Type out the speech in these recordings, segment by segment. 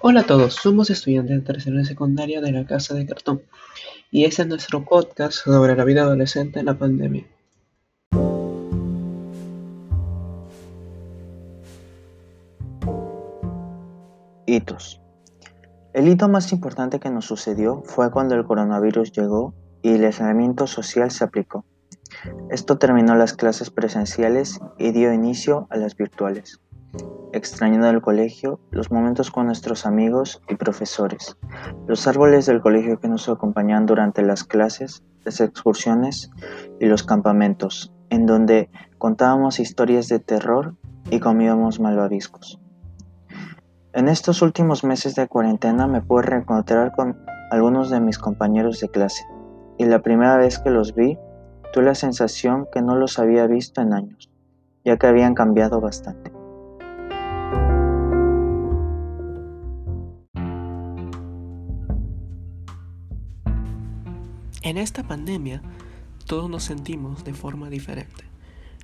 Hola a todos, somos estudiantes de tercera y secundaria de la Casa de Cartón y este es nuestro podcast sobre la vida adolescente en la pandemia. Hitos. El hito más importante que nos sucedió fue cuando el coronavirus llegó y el aislamiento social se aplicó. Esto terminó las clases presenciales y dio inicio a las virtuales extrañando el colegio, los momentos con nuestros amigos y profesores, los árboles del colegio que nos acompañaban durante las clases, las excursiones y los campamentos, en donde contábamos historias de terror y comíamos malvaviscos. En estos últimos meses de cuarentena me pude reencontrar con algunos de mis compañeros de clase, y la primera vez que los vi, tuve la sensación que no los había visto en años, ya que habían cambiado bastante. En esta pandemia, todos nos sentimos de forma diferente.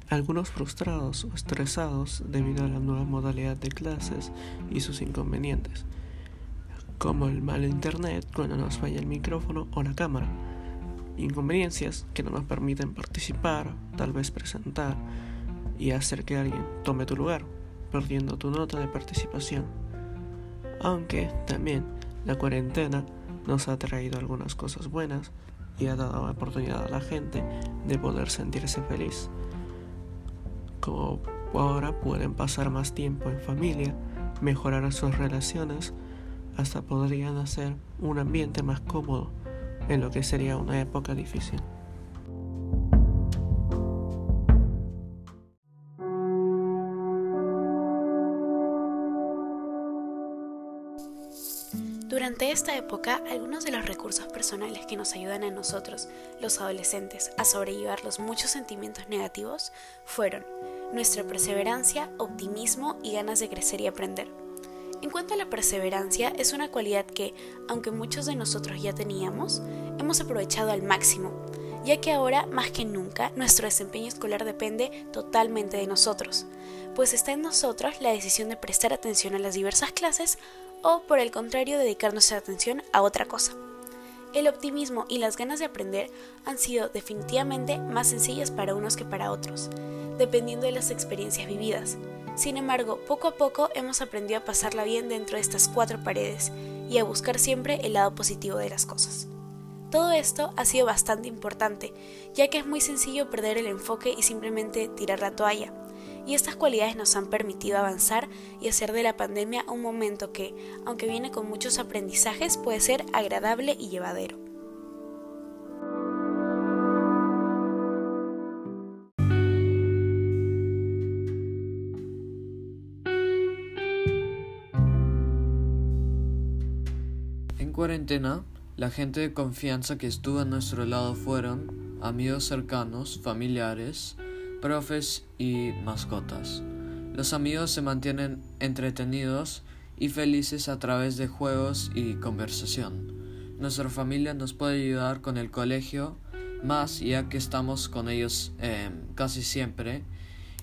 Algunos frustrados o estresados debido a la nueva modalidad de clases y sus inconvenientes, como el mal internet cuando nos falla el micrófono o la cámara, inconveniencias que no nos permiten participar, tal vez presentar y hacer que alguien tome tu lugar, perdiendo tu nota de participación. Aunque también la cuarentena nos ha traído algunas cosas buenas, y ha dado la oportunidad a la gente de poder sentirse feliz. Como ahora pueden pasar más tiempo en familia, mejorar sus relaciones, hasta podrían hacer un ambiente más cómodo en lo que sería una época difícil. Durante esta época, algunos de los recursos personales que nos ayudan a nosotros, los adolescentes, a sobrellevar los muchos sentimientos negativos fueron nuestra perseverancia, optimismo y ganas de crecer y aprender. En cuanto a la perseverancia, es una cualidad que, aunque muchos de nosotros ya teníamos, hemos aprovechado al máximo, ya que ahora, más que nunca, nuestro desempeño escolar depende totalmente de nosotros, pues está en nosotros la decisión de prestar atención a las diversas clases o por el contrario dedicar nuestra atención a otra cosa. El optimismo y las ganas de aprender han sido definitivamente más sencillas para unos que para otros, dependiendo de las experiencias vividas. Sin embargo, poco a poco hemos aprendido a pasarla bien dentro de estas cuatro paredes y a buscar siempre el lado positivo de las cosas. Todo esto ha sido bastante importante, ya que es muy sencillo perder el enfoque y simplemente tirar la toalla, y estas cualidades nos han permitido avanzar y hacer de la pandemia un momento que, aunque viene con muchos aprendizajes, puede ser agradable y llevadero. En cuarentena, la gente de confianza que estuvo a nuestro lado fueron amigos cercanos, familiares, profes y mascotas. Los amigos se mantienen entretenidos y felices a través de juegos y conversación. Nuestra familia nos puede ayudar con el colegio más ya que estamos con ellos em, casi siempre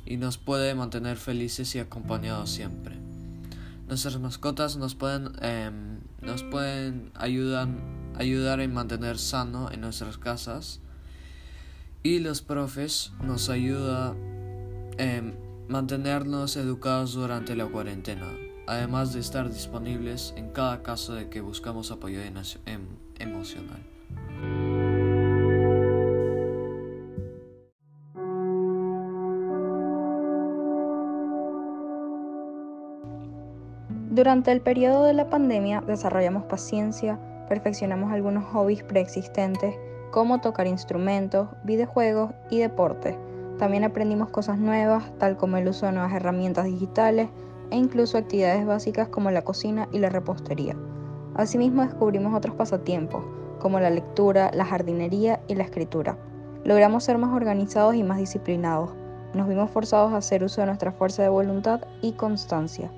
y nos puede mantener felices y acompañados siempre. Nuestras mascotas nos pueden, em, nos pueden ayudar, ayudar en mantener sano en nuestras casas y los profes nos ayuda en mantenernos educados durante la cuarentena, además de estar disponibles en cada caso de que buscamos apoyo em, emocional. Durante el periodo de la pandemia desarrollamos paciencia, perfeccionamos algunos hobbies preexistentes, como tocar instrumentos, videojuegos y deporte. También aprendimos cosas nuevas, tal como el uso de nuevas herramientas digitales e incluso actividades básicas como la cocina y la repostería. Asimismo descubrimos otros pasatiempos, como la lectura, la jardinería y la escritura. Logramos ser más organizados y más disciplinados. Nos vimos forzados a hacer uso de nuestra fuerza de voluntad y constancia.